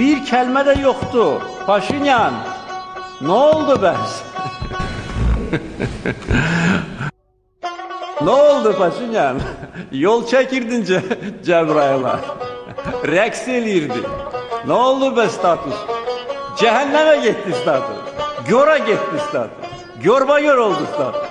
Bir kelime de yoktu. Paşinyan. Ne oldu be? ne oldu Paşinyan? Yol çekirdin Ce Cebrail'a. Reks elirdi. Ne oldu be status? Cehenneme gitti status. Göre gitti status. Görba gör oldu status.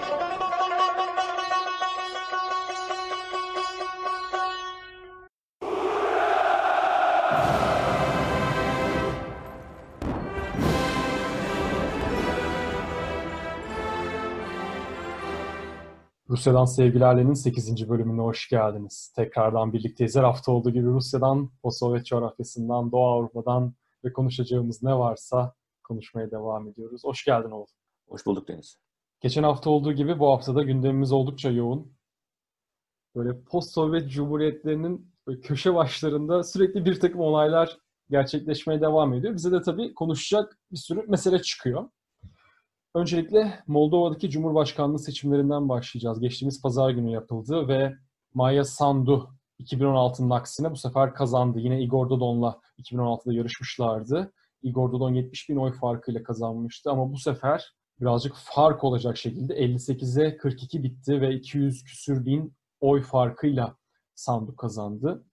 Rusya'dan Sevgilerle'nin 8. bölümüne hoş geldiniz. Tekrardan birlikteyiz. Her hafta olduğu gibi Rusya'dan, o Sovyet coğrafyasından, Doğu Avrupa'dan ve konuşacağımız ne varsa konuşmaya devam ediyoruz. Hoş geldin Oğuz. Hoş bulduk Deniz. Geçen hafta olduğu gibi bu haftada gündemimiz oldukça yoğun. Böyle post-Sovyet cumhuriyetlerinin köşe başlarında sürekli bir takım olaylar gerçekleşmeye devam ediyor. Bize de tabii konuşacak bir sürü mesele çıkıyor. Öncelikle Moldova'daki Cumhurbaşkanlığı seçimlerinden başlayacağız. Geçtiğimiz pazar günü yapıldı ve Maya Sandu 2016'nın aksine bu sefer kazandı. Yine Igor Dodon'la 2016'da yarışmışlardı. Igor Dodon 70 bin oy farkıyla kazanmıştı ama bu sefer birazcık fark olacak şekilde 58'e 42 bitti ve 200 küsür bin oy farkıyla Sandu kazandı.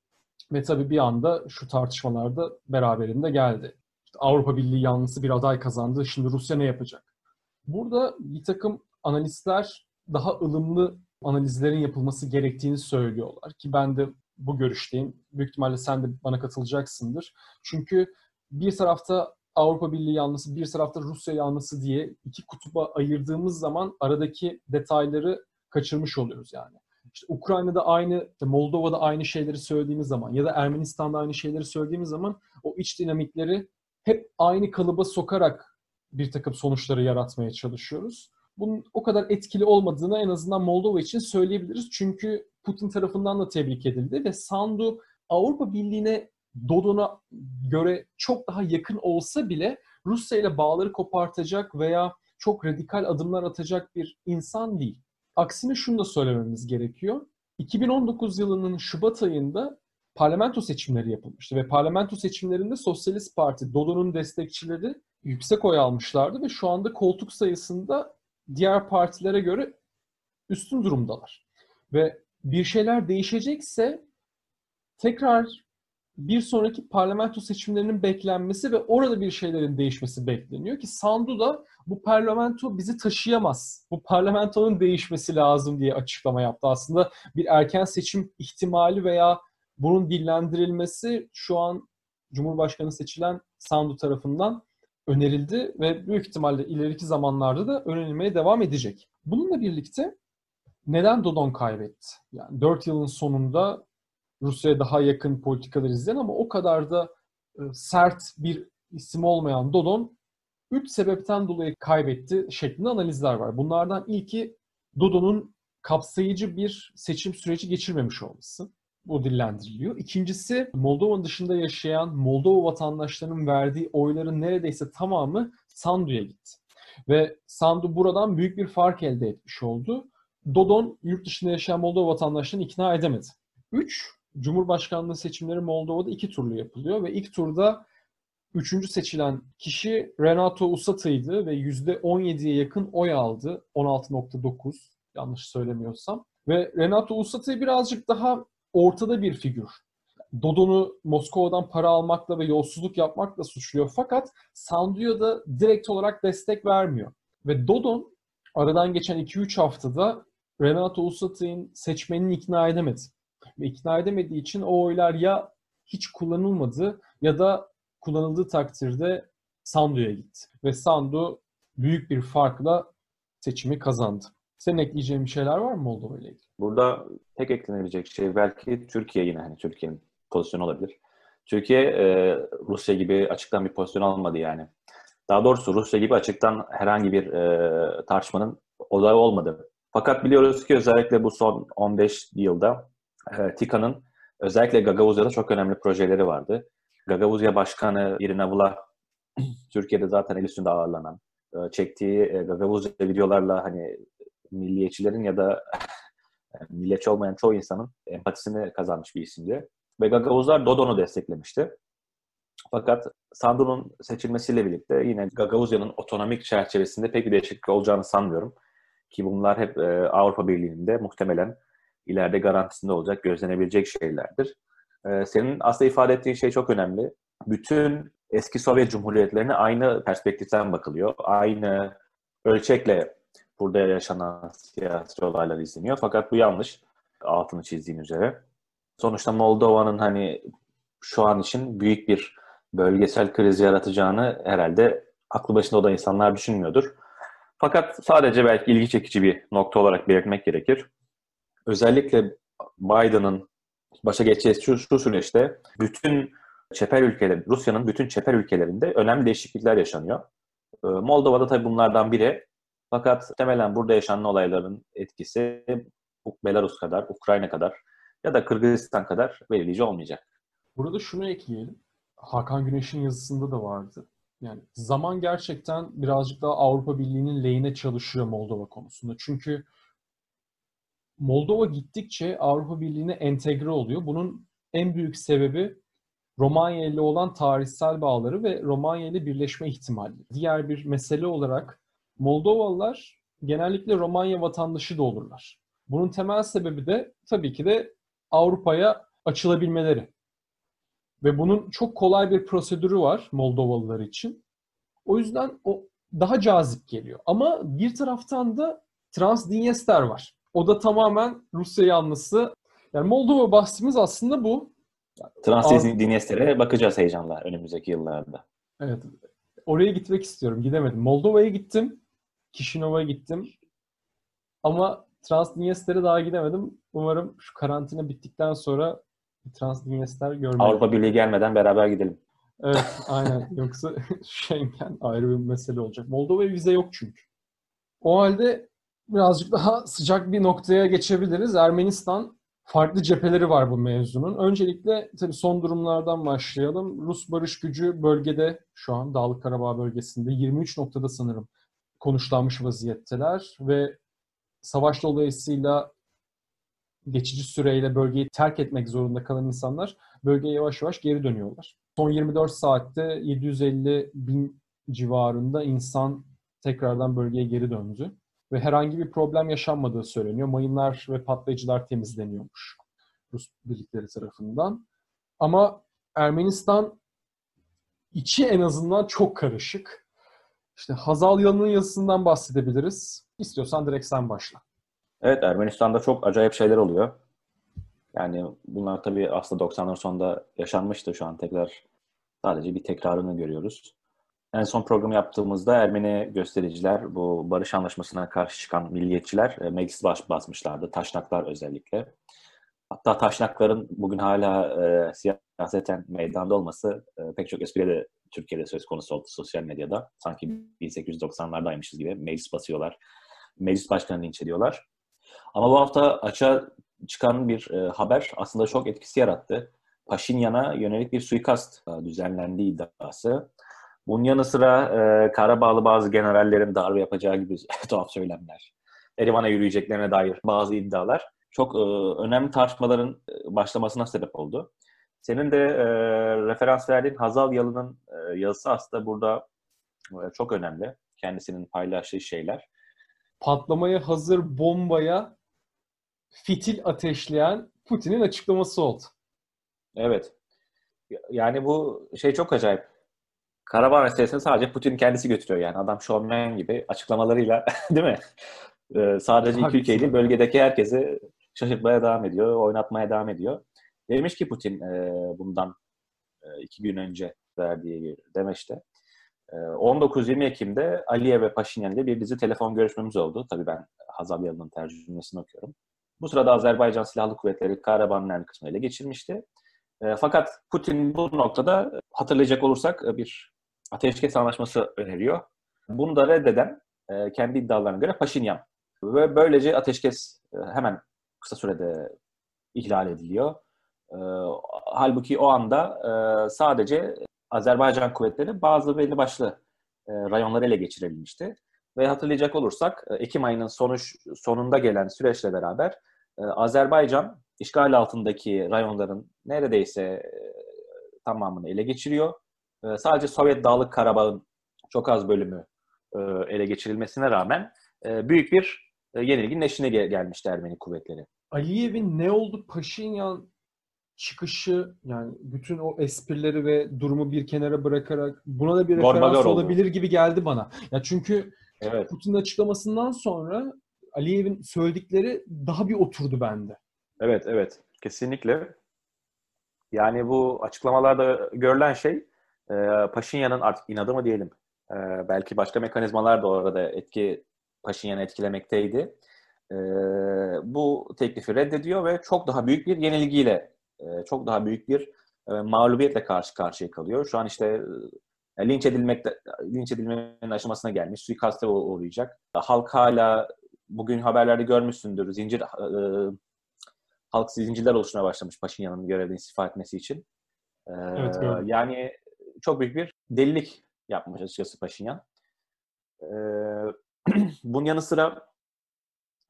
Ve tabii bir anda şu tartışmalarda beraberinde geldi. İşte Avrupa Birliği yanlısı bir aday kazandı. Şimdi Rusya ne yapacak? Burada bir takım analistler daha ılımlı analizlerin yapılması gerektiğini söylüyorlar ki ben de bu görüşteyim. Büyük ihtimalle sen de bana katılacaksındır. Çünkü bir tarafta Avrupa Birliği yanlısı, bir tarafta Rusya yanlısı diye iki kutuba ayırdığımız zaman aradaki detayları kaçırmış oluyoruz yani. İşte Ukrayna'da aynı, Moldova'da aynı şeyleri söylediğimiz zaman ya da Ermenistan'da aynı şeyleri söylediğimiz zaman o iç dinamikleri hep aynı kalıba sokarak bir takım sonuçları yaratmaya çalışıyoruz. Bunun o kadar etkili olmadığını en azından Moldova için söyleyebiliriz. Çünkü Putin tarafından da tebrik edildi ve Sandu Avrupa Birliği'ne Dodon'a göre çok daha yakın olsa bile Rusya ile bağları kopartacak veya çok radikal adımlar atacak bir insan değil. Aksine şunu da söylememiz gerekiyor. 2019 yılının Şubat ayında parlamento seçimleri yapılmıştı ve parlamento seçimlerinde Sosyalist Parti, Dodon'un destekçileri yüksek oy almışlardı ve şu anda koltuk sayısında diğer partilere göre üstün durumdalar. Ve bir şeyler değişecekse tekrar bir sonraki parlamento seçimlerinin beklenmesi ve orada bir şeylerin değişmesi bekleniyor ki Sandu da bu parlamento bizi taşıyamaz. Bu parlamentonun değişmesi lazım diye açıklama yaptı. Aslında bir erken seçim ihtimali veya bunun dillendirilmesi şu an Cumhurbaşkanı seçilen Sandu tarafından önerildi ve büyük ihtimalle ileriki zamanlarda da önerilmeye devam edecek. Bununla birlikte neden Dodon kaybetti? Yani 4 yılın sonunda Rusya'ya daha yakın politikalar izleyen ama o kadar da e, sert bir isim olmayan Dodon 3 sebepten dolayı kaybetti şeklinde analizler var. Bunlardan ilki Dodon'un kapsayıcı bir seçim süreci geçirmemiş olması bu dillendiriliyor. İkincisi Moldova dışında yaşayan Moldova vatandaşlarının verdiği oyların neredeyse tamamı Sandu'ya gitti. Ve Sandu buradan büyük bir fark elde etmiş oldu. Dodon yurt dışında yaşayan Moldova vatandaşlarını ikna edemedi. Üç, Cumhurbaşkanlığı seçimleri Moldova'da iki turlu yapılıyor ve ilk turda üçüncü seçilen kişi Renato Usata'ydı ve %17'ye yakın oy aldı. 16.9 yanlış söylemiyorsam. Ve Renato Usata'yı birazcık daha ortada bir figür. Dodon'u Moskova'dan para almakla ve yolsuzluk yapmakla suçluyor. Fakat Sandu'ya da direkt olarak destek vermiyor. Ve Dodon aradan geçen 2-3 haftada Renato Usat'ın seçmenini ikna edemedi. Ve ikna edemediği için o oylar ya hiç kullanılmadı ya da kullanıldığı takdirde Sandu'ya gitti. Ve Sandu büyük bir farkla seçimi kazandı. Senin ekleyeceğin bir şeyler var mı Moldova ile ilgili? Burada tek eklenebilecek şey belki Türkiye yine hani Türkiye'nin pozisyonu olabilir. Türkiye e, Rusya gibi açıktan bir pozisyon almadı yani. Daha doğrusu Rusya gibi açıktan herhangi bir e, tartışmanın odağı olmadı. Fakat biliyoruz ki özellikle bu son 15 yılda e, TİKA'nın özellikle Gagavuzya'da çok önemli projeleri vardı. Gagavuzya Başkanı Irina Vula Türkiye'de zaten el üstünde ağırlanan, e, çektiği e, Gagavuzya videolarla hani milliyetçilerin ya da milliyetçi olmayan çoğu insanın empatisini kazanmış bir isimdi. Ve Gagavuzlar Dodon'u desteklemişti. Fakat Sandu'nun seçilmesiyle birlikte yine Gagavuzya'nın otonomik çerçevesinde pek bir değişiklik olacağını sanmıyorum. Ki bunlar hep e, Avrupa Birliği'nde muhtemelen ileride garantisinde olacak, gözlenebilecek şeylerdir. E, senin aslında ifade ettiğin şey çok önemli. Bütün eski Sovyet Cumhuriyetlerine aynı perspektiften bakılıyor. Aynı ölçekle burada yaşanan siyasi olaylar izleniyor. Fakat bu yanlış. Altını çizdiğin üzere. Sonuçta Moldova'nın hani şu an için büyük bir bölgesel kriz yaratacağını herhalde aklı başında olan insanlar düşünmüyordur. Fakat sadece belki ilgi çekici bir nokta olarak belirtmek gerekir. Özellikle Biden'ın başa geçeceği şu, şu süreçte bütün çeper ülkeler, Rusya'nın bütün çeper ülkelerinde önemli değişiklikler yaşanıyor. Ee, Moldova'da tabii bunlardan biri. Fakat temelen burada yaşanan olayların etkisi Belarus kadar, Ukrayna kadar ya da Kırgızistan kadar belirleyici olmayacak. Burada şunu ekleyelim. Hakan Güneş'in yazısında da vardı. Yani zaman gerçekten birazcık daha Avrupa Birliği'nin lehine çalışıyor Moldova konusunda. Çünkü Moldova gittikçe Avrupa Birliği'ne entegre oluyor. Bunun en büyük sebebi Romanya ile olan tarihsel bağları ve Romanya ile birleşme ihtimali. Diğer bir mesele olarak Moldovalılar genellikle Romanya vatandaşı da olurlar. Bunun temel sebebi de tabii ki de Avrupa'ya açılabilmeleri. Ve bunun çok kolay bir prosedürü var Moldovalılar için. O yüzden o daha cazip geliyor. Ama bir taraftan da Transdniester var. O da tamamen Rusya yanlısı. Yani Moldova bahsimiz aslında bu. Transdniester'e bakacağız heyecanla önümüzdeki yıllarda. Evet. Oraya gitmek istiyorum. Gidemedim. Moldova'ya gittim. Kişinov'a gittim. Ama Transdniester'e daha gidemedim. Umarım şu karantina bittikten sonra Transdniester görmeyi. Avrupa Birliği gelmeden beraber gidelim. Evet, aynen. Yoksa Schengen ayrı bir mesele olacak. Moldova'ya vize yok çünkü. O halde birazcık daha sıcak bir noktaya geçebiliriz. Ermenistan farklı cepheleri var bu mevzunun. Öncelikle tabii son durumlardan başlayalım. Rus barış gücü bölgede şu an Dağlık Karabağ bölgesinde 23 noktada sanırım konuşlanmış vaziyetteler ve savaş dolayısıyla geçici süreyle bölgeyi terk etmek zorunda kalan insanlar bölgeye yavaş yavaş geri dönüyorlar. Son 24 saatte 750 bin civarında insan tekrardan bölgeye geri döndü. Ve herhangi bir problem yaşanmadığı söyleniyor. Mayınlar ve patlayıcılar temizleniyormuş Rus birlikleri tarafından. Ama Ermenistan içi en azından çok karışık. İşte Hazal Yalın'ın yazısından bahsedebiliriz. İstiyorsan direkt sen başla. Evet Ermenistan'da çok acayip şeyler oluyor. Yani bunlar tabii aslında 90'ların sonunda yaşanmıştı. Şu an tekrar sadece bir tekrarını görüyoruz. En son programı yaptığımızda Ermeni göstericiler, bu barış anlaşmasına karşı çıkan milliyetçiler e, meclis baş basmışlardı. Taşnaklar özellikle. Hatta taşnakların bugün hala e, siyaseten meydanda olması e, pek çok espriye de Türkiye'de söz konusu oldu sosyal medyada. Sanki 1890'lardaymışız gibi meclis basıyorlar. Meclis başkanını linç ediyorlar. Ama bu hafta açığa çıkan bir e, haber aslında çok etkisi yarattı. Paşinyan'a yönelik bir suikast e, düzenlendiği iddiası. Bunun yanı sıra e, Karabağlı bazı generallerin darbe yapacağı gibi tuhaf söylemler. Erivan'a yürüyeceklerine dair bazı iddialar çok e, önemli tartışmaların e, başlamasına sebep oldu. Senin de e, referans verdiğin Hazal Yalı'nın e, yazısı aslında burada e, çok önemli. Kendisinin paylaştığı şeyler. Patlamaya hazır bombaya fitil ateşleyen Putin'in açıklaması oldu. Evet. Yani bu şey çok acayip. Karabağ meselesini sadece Putin kendisi götürüyor yani. Adam şovmen gibi açıklamalarıyla değil mi? Ee, sadece iki ülkeyi değil, bölgedeki herkesi şaşırtmaya devam ediyor, oynatmaya devam ediyor. Demiş ki Putin e, bundan e, iki gün önce verdiği demeçte. E, 19-20 Ekim'de Aliye ve Paşinyan ile bir dizi telefon görüşmemiz oldu. Tabii ben Hazal Yalın'ın tercümesini okuyorum. Bu sırada Azerbaycan Silahlı Kuvvetleri Karabağ'ın önemli kısmını ele geçirmişti. E, fakat Putin bu noktada hatırlayacak olursak e, bir ateşkes anlaşması öneriyor. Bunu da reddeden e, kendi iddialarına göre Paşinyan. Ve böylece ateşkes e, hemen kısa sürede ihlal ediliyor. E, halbuki o anda e, sadece Azerbaycan kuvvetleri bazı belli başlı e, rayonları ele geçirebilmişti. Ve hatırlayacak olursak e, Ekim ayının sonuç sonunda gelen süreçle beraber e, Azerbaycan işgal altındaki rayonların neredeyse e, tamamını ele geçiriyor e, sadece Sovyet Dağlık Karabağ'ın çok az bölümü e, ele geçirilmesine rağmen e, büyük bir e, yenilginin eşine gel- gelmişti Ermeni kuvvetleri. Aliyev'in ne oldu Paşinyan çıkışı yani bütün o esprileri ve durumu bir kenara bırakarak buna da bir referans oldu. olabilir gibi geldi bana. Ya çünkü Evet. Putin'in açıklamasından sonra Aliyev'in söyledikleri daha bir oturdu bende. Evet, evet. Kesinlikle. Yani bu açıklamalarda görülen şey e, Paşinyan'ın artık inadı mı diyelim. E, belki başka mekanizmalar da orada etki Paşinyan'ı etkilemekteydi. E, bu teklifi reddediyor ve çok daha büyük bir yenilgiyle, e, çok daha büyük bir e, mağlubiyetle karşı karşıya kalıyor. Şu an işte e, linç edilmekte, linç edilmenin aşamasına gelmiş, suikaste uğ- uğrayacak. Halk hala bugün haberlerde görmüşsündür. Zincir e, halk zincirler oluşmaya başlamış Paşinyan'ın görevden istifa etmesi için. Ee, Evet, gördüm. yani çok büyük bir delilik yapmış açıkçası Paşinyan. Ee, bunun yanı sıra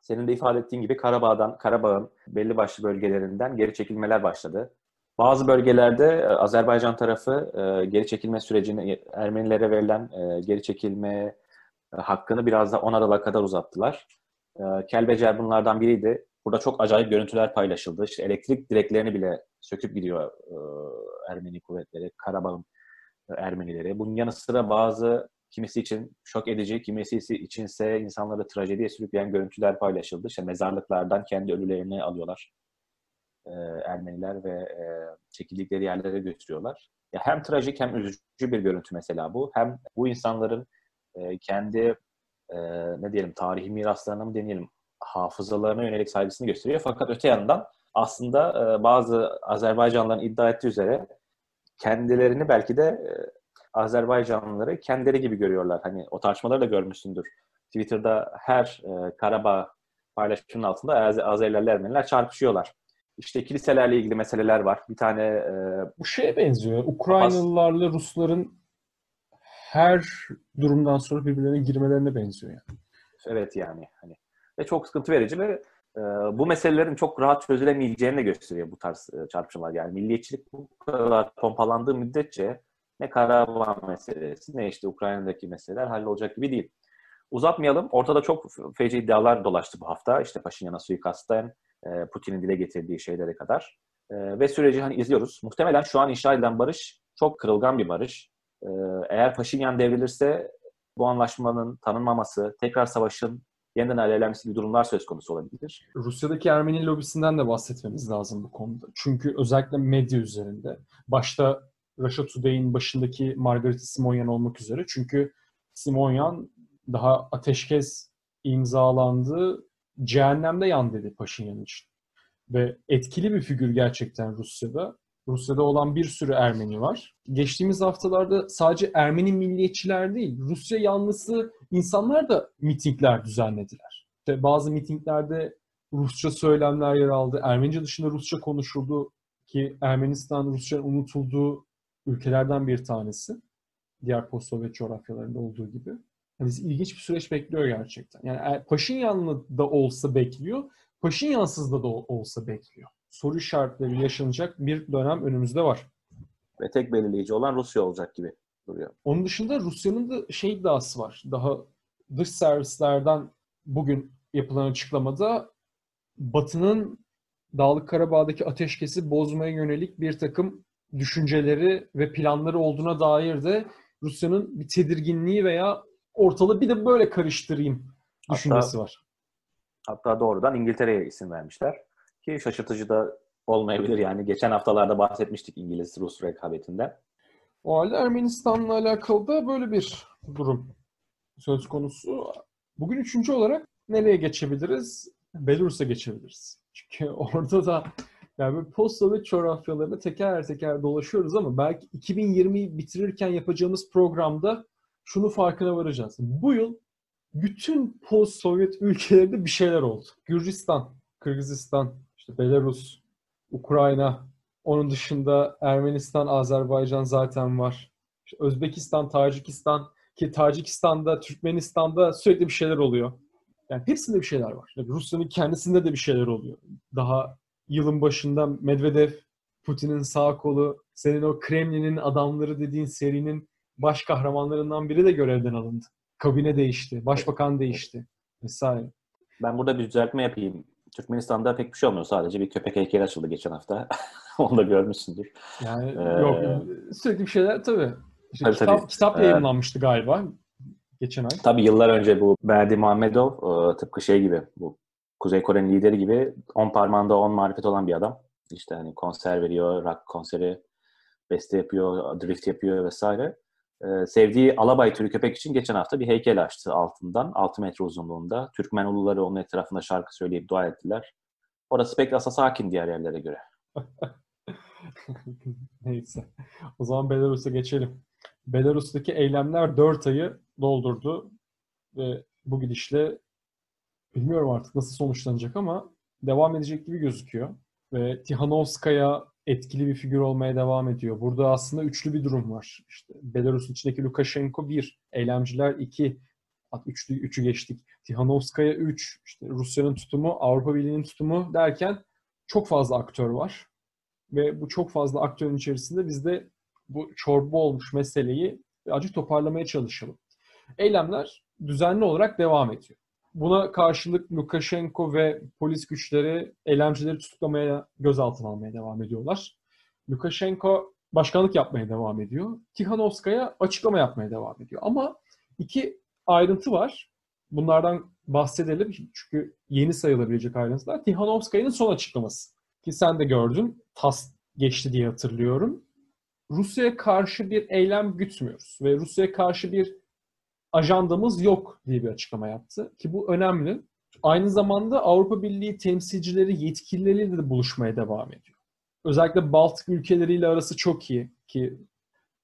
senin de ifade ettiğin gibi Karabağ'dan, Karabağ'ın belli başlı bölgelerinden geri çekilmeler başladı. Bazı bölgelerde e, Azerbaycan tarafı e, geri çekilme sürecini Ermenilere verilen e, geri çekilme e, hakkını biraz da 10 Aralık'a kadar uzattılar. E, Kelbecer bunlardan biriydi. Burada çok acayip görüntüler paylaşıldı. İşte elektrik direklerini bile söküp gidiyor e, Ermeni kuvvetleri, Karabağ'ın e, Ermenileri. Bunun yanı sıra bazı kimisi için şok edici, kimisi içinse insanları trajediye sürükleyen görüntüler paylaşıldı. İşte mezarlıklardan kendi ölülerini alıyorlar e, Ermeniler ve e, çekildikleri yerlere götürüyorlar. Ya hem trajik hem üzücü bir görüntü mesela bu. Hem bu insanların e, kendi e, ne diyelim tarihi miraslarına mı deneyelim hafızalarına yönelik saygısını gösteriyor. Fakat öte yandan aslında e, bazı Azerbaycanlıların iddia ettiği üzere kendilerini belki de e, Azerbaycanlıları kendileri gibi görüyorlar. Hani o tartışmaları da görmüşsündür. Twitter'da her e, Karabağ paylaşımının altında Az- Azerilerle Ermeniler çarpışıyorlar. İşte kiliselerle ilgili meseleler var. Bir tane e, Bu şeye benziyor. Ukraynalılarla Rusların her durumdan sonra birbirlerine girmelerine benziyor yani. Evet yani hani ve çok sıkıntı verici ve e, bu meselelerin çok rahat çözülemeyeceğini de gösteriyor bu tarz e, çarpışmalar. Yani milliyetçilik bu kadar pompalandığı müddetçe ne Karabağ meselesi ne işte Ukrayna'daki meseleler hallolacak gibi değil. Uzatmayalım. Ortada çok feci iddialar dolaştı bu hafta. İşte Paşinyan'a suikastten e, Putin'in dile getirdiği şeylere kadar. E, ve süreci hani izliyoruz. Muhtemelen şu an inşa edilen barış çok kırılgan bir barış. E, eğer Paşinyan devrilirse bu anlaşmanın tanınmaması, tekrar savaşın yeniden alevlenmesi gibi durumlar söz konusu olabilir. Rusya'daki Ermeni lobisinden de bahsetmemiz lazım bu konuda. Çünkü özellikle medya üzerinde. Başta Russia Today'in başındaki Margarita Simonyan olmak üzere. Çünkü Simonyan daha ateşkes imzalandı, cehennemde yan dedi Paşinyan için. Ve etkili bir figür gerçekten Rusya'da. Rusya'da olan bir sürü Ermeni var. Geçtiğimiz haftalarda sadece Ermeni milliyetçiler değil, Rusya yanlısı insanlar da mitingler düzenlediler. İşte bazı mitinglerde Rusça söylemler yer aldı. Ermenice dışında Rusça konuşuldu ki Ermenistan Rusça'nın unutulduğu ülkelerden bir tanesi. Diğer post-Sovyet coğrafyalarında olduğu gibi. Yani bizi ilginç bir süreç bekliyor gerçekten. Yani Paşinyanlı da olsa bekliyor, Paşinyansız da, da olsa bekliyor. Soru işaretleri yaşanacak bir dönem önümüzde var. Ve tek belirleyici olan Rusya olacak gibi duruyor. Onun dışında Rusya'nın da şey iddiası var. Daha dış servislerden bugün yapılan açıklamada Batı'nın Dağlık Karabağ'daki ateşkesi bozmaya yönelik bir takım düşünceleri ve planları olduğuna dair de Rusya'nın bir tedirginliği veya ortalığı bir de böyle karıştırayım düşüncesi var. Hatta doğrudan İngiltere'ye isim vermişler. Ki şaşırtıcı da olmayabilir yani. Geçen haftalarda bahsetmiştik İngiliz-Rus rekabetinden. O halde Ermenistan'la alakalı da böyle bir durum söz konusu. Bugün üçüncü olarak nereye geçebiliriz? Belarus'a geçebiliriz. Çünkü orada da yani post-Sovyet coğrafyalarında teker teker dolaşıyoruz ama belki 2020'yi bitirirken yapacağımız programda şunu farkına varacağız. Bu yıl bütün post-Sovyet ülkelerinde bir şeyler oldu. Gürcistan, Kırgızistan, işte Belarus, Ukrayna, onun dışında Ermenistan, Azerbaycan zaten var. İşte Özbekistan, Tacikistan ki Tacikistan'da, Türkmenistan'da sürekli bir şeyler oluyor. Yani hepsinde bir şeyler var. Yani Rusya'nın kendisinde de bir şeyler oluyor. Daha yılın başında Medvedev Putin'in sağ kolu, senin o Kremlin'in adamları dediğin serinin baş kahramanlarından biri de görevden alındı. Kabine değişti, başbakan değişti vesaire. Ben burada bir düzeltme yapayım. Türkmenistan'da pek bir şey olmuyor. Sadece bir köpek heykeli açıldı geçen hafta. Onu da görmüşsündür. Yani Ee, yok sürekli bir şeyler tabii. İşte Tabii, kitap, tabii. kitap Ee, yayınlanmıştı galiba geçen ay. Tabii yıllar önce bu Berdi Muhammedov e, tıpkı şey gibi bu Kuzey Kore'nin lideri gibi 10 parmağında 10 marifet olan bir adam. İşte hani konser veriyor, rock konseri, beste yapıyor, drift yapıyor vesaire. E, sevdiği alabay türü köpek için geçen hafta bir heykel açtı altından. 6 metre uzunluğunda. Türkmen uluları onun etrafında şarkı söyleyip dua ettiler. Orası pek asa sakin diğer yerlere göre. Neyse. O zaman Belarus'a geçelim. Belarus'taki eylemler 4 ayı doldurdu ve bu gidişle bilmiyorum artık nasıl sonuçlanacak ama devam edecek gibi gözüküyor. Ve Tihanovskaya etkili bir figür olmaya devam ediyor. Burada aslında üçlü bir durum var. İşte Belarus'un içindeki Lukashenko 1, eylemciler 2, üçlü, üçü geçtik. Tihanovskaya 3, işte Rusya'nın tutumu, Avrupa Birliği'nin tutumu derken çok fazla aktör var. Ve bu çok fazla aktörün içerisinde biz de bu çorba olmuş meseleyi acı toparlamaya çalışalım. Eylemler düzenli olarak devam ediyor. Buna karşılık Lukashenko ve polis güçleri eylemcileri tutuklamaya, gözaltına almaya devam ediyorlar. Lukashenko başkanlık yapmaya devam ediyor. Tihanovskaya açıklama yapmaya devam ediyor. Ama iki ayrıntı var. Bunlardan bahsedelim çünkü yeni sayılabilecek ayrıntılar. Tihanovskaya'nın son açıklaması. Ki sen de gördün. TAS geçti diye hatırlıyorum. Rusya'ya karşı bir eylem gütmüyoruz ve Rusya'ya karşı bir ajandamız yok diye bir açıklama yaptı. Ki bu önemli. Aynı zamanda Avrupa Birliği temsilcileri, yetkilileriyle de buluşmaya devam ediyor. Özellikle Baltık ülkeleriyle arası çok iyi ki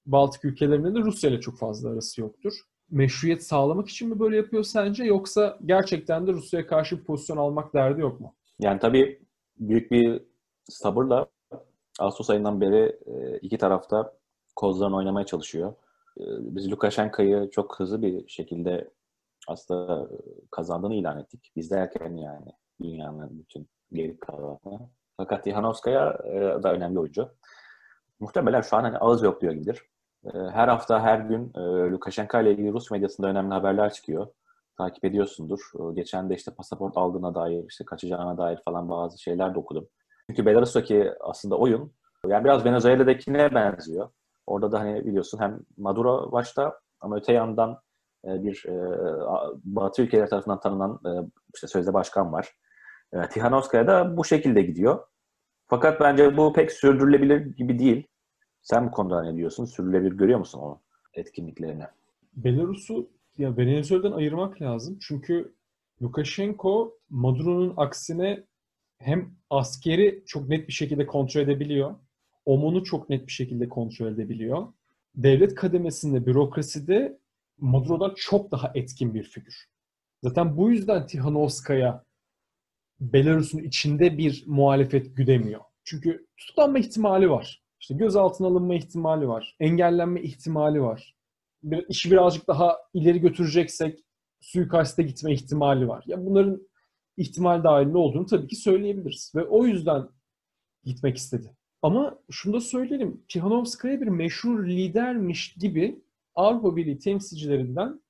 Baltık ülkelerinde de Rusya ile çok fazla arası yoktur. Meşruiyet sağlamak için mi böyle yapıyor sence yoksa gerçekten de Rusya'ya karşı bir pozisyon almak derdi yok mu? Yani tabii büyük bir sabırla Ağustos ayından beri e, iki tarafta kozlarını oynamaya çalışıyor. E, Biz Lukashenko'yu çok hızlı bir şekilde aslında kazandığını ilan ettik. Biz derken yani dünyanın bütün geri kalanına. Fakat Tihanovskaya e, da önemli oyuncu. Muhtemelen şu an hani ağız yok diyor gibidir. E, Her hafta, her gün e, Lukashenko ile ilgili Rus medyasında önemli haberler çıkıyor. Takip ediyorsundur. E, Geçen de işte pasaport aldığına dair, işte kaçacağına dair falan bazı şeyler de okudum. Çünkü Belarus'taki aslında oyun yani biraz Venezuela'dakine benziyor. Orada da hani biliyorsun hem Maduro başta ama öte yandan e, bir e, Batı ülkeleri tarafından tanınan e, işte sözde başkan var. Tihanovskaya da bu şekilde gidiyor. Fakat bence bu pek sürdürülebilir gibi değil. Sen bu konuda ne diyorsun? Sürdürülebilir görüyor musun o etkinliklerini? Belarus'u ya Venezuela'dan ayırmak lazım. Çünkü Lukashenko Maduro'nun aksine hem askeri çok net bir şekilde kontrol edebiliyor. OMON'u çok net bir şekilde kontrol edebiliyor. Devlet kademesinde, bürokraside Maduro'dan çok daha etkin bir figür. Zaten bu yüzden Tihanovskaya Belarus'un içinde bir muhalefet güdemiyor. Çünkü tutuklanma ihtimali var. İşte gözaltına alınma ihtimali var. Engellenme ihtimali var. Bir, işi birazcık daha ileri götüreceksek suikaste gitme ihtimali var. Ya bunların ihtimal dahilinde olduğunu tabii ki söyleyebiliriz. Ve o yüzden gitmek istedi. Ama şunu da söyleyelim. Tihanovskaya bir meşhur lidermiş gibi Avrupa Birliği temsilcilerinden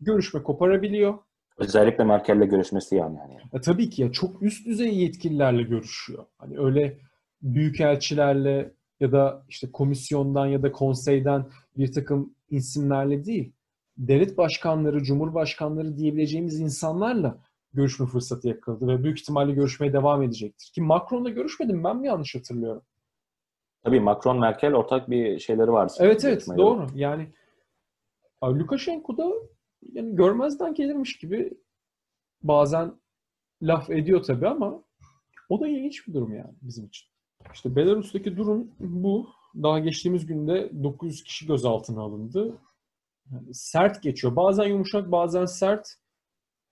görüşme koparabiliyor. Özellikle Merkel'le görüşmesi yani. yani. E, tabii ki ya çok üst düzey yetkililerle görüşüyor. Hani öyle büyükelçilerle ya da işte komisyondan ya da konseyden bir takım isimlerle değil. Devlet başkanları, cumhurbaşkanları diyebileceğimiz insanlarla görüşme fırsatı yakaladı ve büyük ihtimalle görüşmeye devam edecektir. Ki Macron'la görüşmedim ben mi yanlış hatırlıyorum? Tabii Macron, Merkel ortak bir şeyleri var. Evet evet Görüşmeleri. doğru. Yani Lukashenko da yani görmezden gelirmiş gibi bazen laf ediyor tabii ama o da ilginç bir durum yani bizim için. İşte Belarus'taki durum bu. Daha geçtiğimiz günde 900 kişi gözaltına alındı. Yani sert geçiyor. Bazen yumuşak, bazen sert.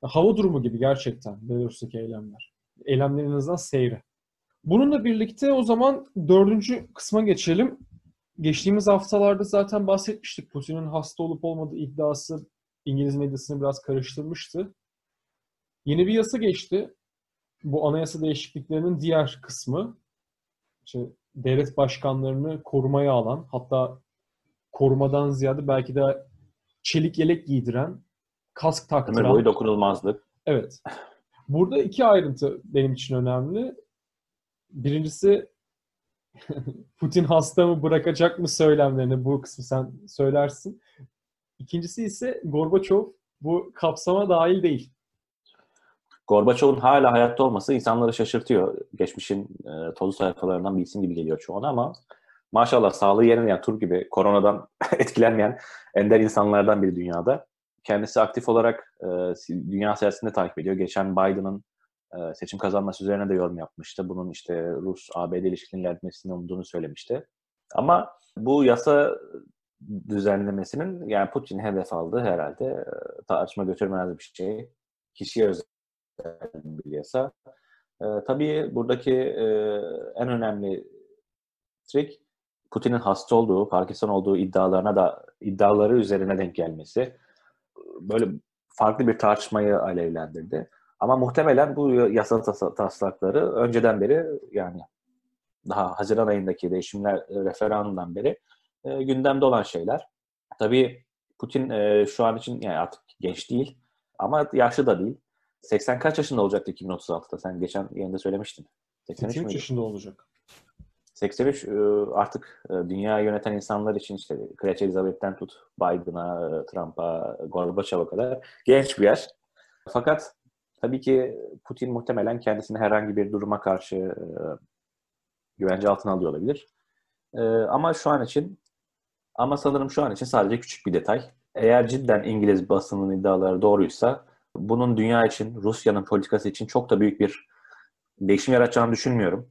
Hava durumu gibi gerçekten Belarus'taki eylemler. Eylemlerin en azından seyri. Bununla birlikte o zaman dördüncü kısma geçelim. Geçtiğimiz haftalarda zaten bahsetmiştik. Putin'in hasta olup olmadığı iddiası İngiliz medyasını biraz karıştırmıştı. Yeni bir yasa geçti. Bu anayasa değişikliklerinin diğer kısmı. İşte devlet başkanlarını korumaya alan hatta korumadan ziyade belki de çelik yelek giydiren, kask Ömür taktıran. boyu dokunulmazlık. Evet. Burada iki ayrıntı benim için önemli. Birincisi Putin hasta mı bırakacak mı söylemlerini bu kısmı sen söylersin. İkincisi ise Gorbaçov bu kapsama dahil değil. Gorbaçov'un hala hayatta olması insanları şaşırtıyor. Geçmişin e, tozlu sayfalarından bir isim gibi geliyor çoğuna ama maşallah sağlığı yerine yani Tur gibi koronadan etkilenmeyen ender insanlardan biri dünyada. Kendisi aktif olarak e, dünya siyasetinde takip ediyor. Geçen Biden'ın seçim kazanması üzerine de yorum yapmıştı. Bunun işte Rus-ABD ilişkilerinin ilerlemesini umduğunu söylemişti. Ama bu yasa düzenlemesinin yani Putin hedef aldığı herhalde tartışma götürmez bir şey. Kişiye özel bir yasa. E, tabii buradaki e, en önemli trik Putin'in hasta olduğu, Parkinson olduğu iddialarına da iddiaları üzerine denk gelmesi böyle farklı bir tartışmayı alevlendirdi. Ama muhtemelen bu yasa tas- taslakları önceden beri yani daha Haziran ayındaki değişimler e, referandumdan beri e, gündemde olan şeyler. Tabii Putin e, şu an için yani artık genç değil ama yaşlı da değil. 80 kaç yaşında olacaktı 2036'da? Sen geçen yayında söylemiştin. 83 83 müydü? yaşında olacak. 83 e, artık e, dünya yöneten insanlar için işte Kraliçe Elizabeth'ten tut Biden'a, Trump'a, Gorbaçov'a kadar genç bir yaş. Fakat tabii ki Putin muhtemelen kendisini herhangi bir duruma karşı e, güvence altına alıyor olabilir. E, ama şu an için ama sanırım şu an için sadece küçük bir detay. Eğer cidden İngiliz basının iddiaları doğruysa bunun dünya için, Rusya'nın politikası için çok da büyük bir değişim yaratacağını düşünmüyorum.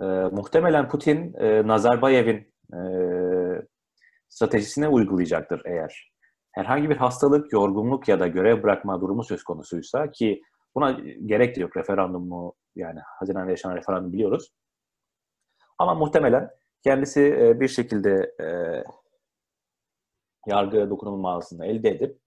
E, muhtemelen Putin e, Nazarbayev'in e, stratejisine uygulayacaktır eğer herhangi bir hastalık, yorgunluk ya da görev bırakma durumu söz konusuysa ki buna gerek de yok referandumu yani Haziran'da yaşanan referandum biliyoruz. Ama muhtemelen kendisi e, bir şekilde e, yargı dokunulmazlığını elde edip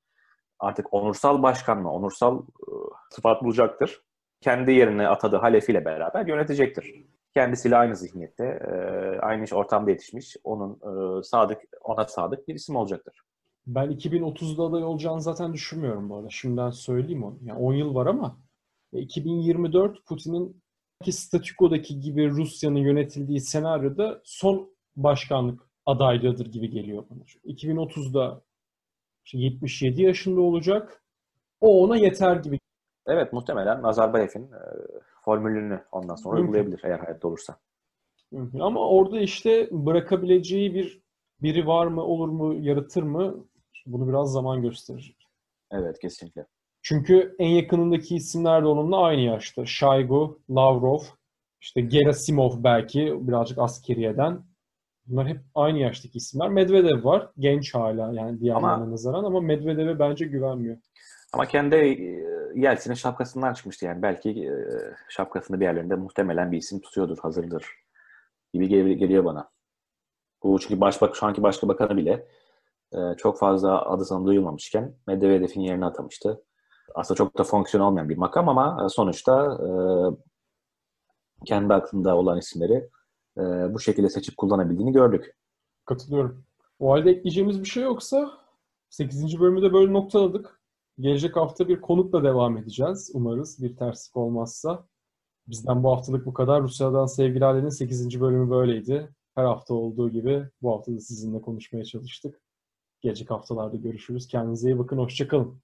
artık onursal başkan mı, onursal e, sıfat bulacaktır. Kendi yerine atadığı halefiyle beraber yönetecektir. Kendisiyle aynı zihniyette, e, aynı ortamda yetişmiş, onun sadık, ona sadık bir isim olacaktır. Ben 2030'da aday olacağını zaten düşünmüyorum bu arada. Şimdiden söyleyeyim onu. Yani 10 yıl var ama 2024 Putin'in ki statükodaki gibi Rusya'nın yönetildiği senaryoda son başkanlık adaylığıdır gibi geliyor bana. Çünkü 2030'da işte 77 yaşında olacak. O ona yeter gibi. Evet muhtemelen Nazarbayev'in e, formülünü ondan sonra Mümkün. uygulayabilir eğer hayatta olursa. Mümkün. Ama orada işte bırakabileceği bir biri var mı, olur mu, yaratır mı? Bunu biraz zaman gösterecek. Evet kesinlikle. Çünkü en yakınındaki isimler de onunla aynı yaşta. Şaygu, Lavrov, işte Gerasimov belki birazcık askeriyeden. Bunlar hep aynı yaştaki isimler. Medvedev var. Genç hala yani diğerlerine nazaran ama Medvedev'e bence güvenmiyor. Ama kendi e, Yeltsin'in şapkasından çıkmıştı yani. Belki e, şapkasında bir yerlerinde muhtemelen bir isim tutuyordur, hazırdır gibi gel- geliyor bana. Bu çünkü başbak, şu anki başbakanı bile e, çok fazla adı sanı duyulmamışken Medvedev'in yerine atamıştı. Aslında çok da fonksiyon olmayan bir makam ama e, sonuçta e, kendi aklında olan isimleri e, bu şekilde seçip kullanabildiğini gördük. Katılıyorum. O halde ekleyeceğimiz bir şey yoksa 8. bölümü de böyle noktaladık. Gelecek hafta bir konukla devam edeceğiz. Umarız bir terslik olmazsa. Bizden bu haftalık bu kadar. Rusya'dan sevgili ailenin 8. bölümü böyleydi. Her hafta olduğu gibi bu hafta da sizinle konuşmaya çalıştık. Gelecek haftalarda görüşürüz. Kendinize iyi bakın. Hoşçakalın.